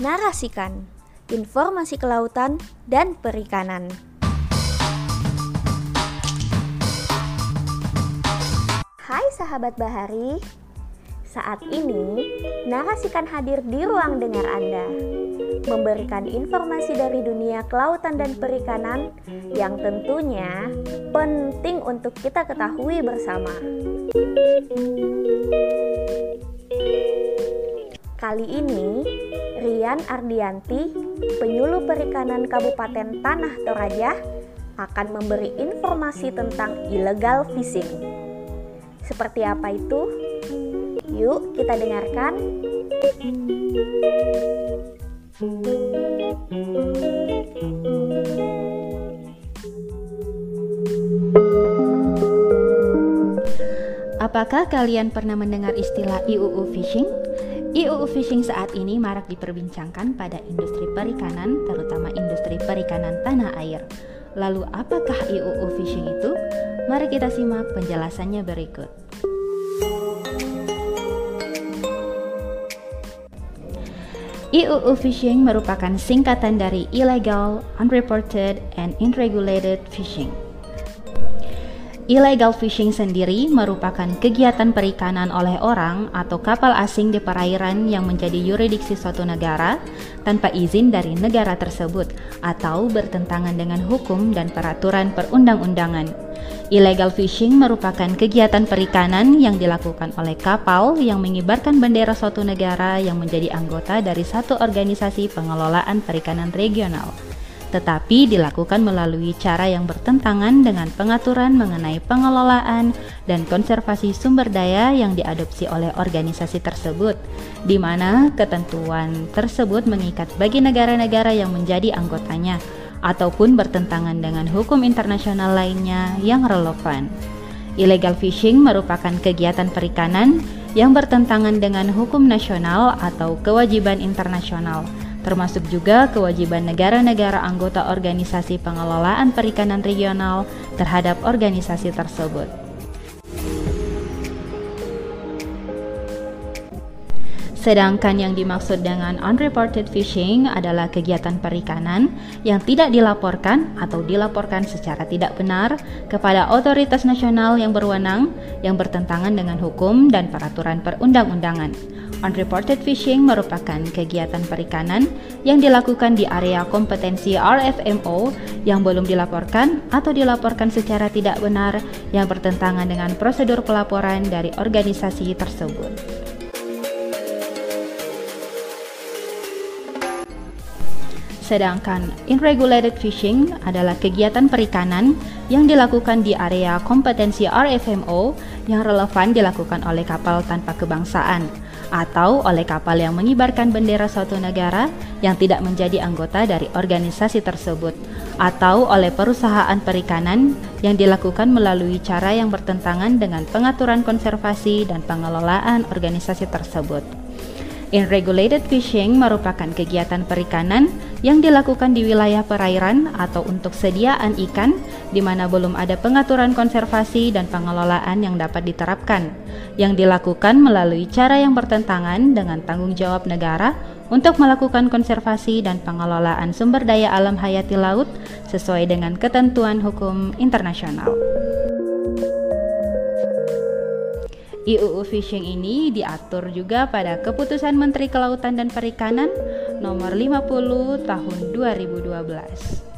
narasikan informasi kelautan dan perikanan. Hai sahabat Bahari, saat ini narasikan hadir di ruang dengar Anda, memberikan informasi dari dunia kelautan dan perikanan yang tentunya penting untuk kita ketahui bersama. Kali ini, Rian Ardianti, penyuluh perikanan Kabupaten Tanah Toraja, akan memberi informasi tentang illegal fishing. Seperti apa itu? Yuk, kita dengarkan. Apakah kalian pernah mendengar istilah IUU fishing? IUU fishing saat ini marak diperbincangkan pada industri perikanan, terutama industri perikanan tanah air. Lalu apakah IUU fishing itu? Mari kita simak penjelasannya berikut. IUU fishing merupakan singkatan dari illegal, unreported, and unregulated fishing. Illegal fishing sendiri merupakan kegiatan perikanan oleh orang atau kapal asing di perairan yang menjadi yuridiksi suatu negara tanpa izin dari negara tersebut atau bertentangan dengan hukum dan peraturan perundang-undangan. Illegal fishing merupakan kegiatan perikanan yang dilakukan oleh kapal yang mengibarkan bendera suatu negara yang menjadi anggota dari satu organisasi pengelolaan perikanan regional tetapi dilakukan melalui cara yang bertentangan dengan pengaturan mengenai pengelolaan dan konservasi sumber daya yang diadopsi oleh organisasi tersebut, di mana ketentuan tersebut mengikat bagi negara-negara yang menjadi anggotanya ataupun bertentangan dengan hukum internasional lainnya yang relevan. Illegal fishing merupakan kegiatan perikanan yang bertentangan dengan hukum nasional atau kewajiban internasional termasuk juga kewajiban negara-negara anggota organisasi pengelolaan perikanan regional terhadap organisasi tersebut. Sedangkan yang dimaksud dengan unreported fishing adalah kegiatan perikanan yang tidak dilaporkan atau dilaporkan secara tidak benar kepada otoritas nasional yang berwenang yang bertentangan dengan hukum dan peraturan perundang-undangan. Unreported fishing merupakan kegiatan perikanan yang dilakukan di area kompetensi RFMO yang belum dilaporkan atau dilaporkan secara tidak benar yang bertentangan dengan prosedur pelaporan dari organisasi tersebut. Sedangkan unregulated fishing adalah kegiatan perikanan yang dilakukan di area kompetensi RFMO yang relevan dilakukan oleh kapal tanpa kebangsaan atau oleh kapal yang mengibarkan bendera suatu negara yang tidak menjadi anggota dari organisasi tersebut atau oleh perusahaan perikanan yang dilakukan melalui cara yang bertentangan dengan pengaturan konservasi dan pengelolaan organisasi tersebut. Unregulated fishing merupakan kegiatan perikanan yang dilakukan di wilayah perairan atau untuk sediaan ikan di mana belum ada pengaturan konservasi dan pengelolaan yang dapat diterapkan yang dilakukan melalui cara yang bertentangan dengan tanggung jawab negara untuk melakukan konservasi dan pengelolaan sumber daya alam hayati laut sesuai dengan ketentuan hukum internasional. IUU Fishing ini diatur juga pada Keputusan Menteri Kelautan dan Perikanan nomor 50 tahun 2012.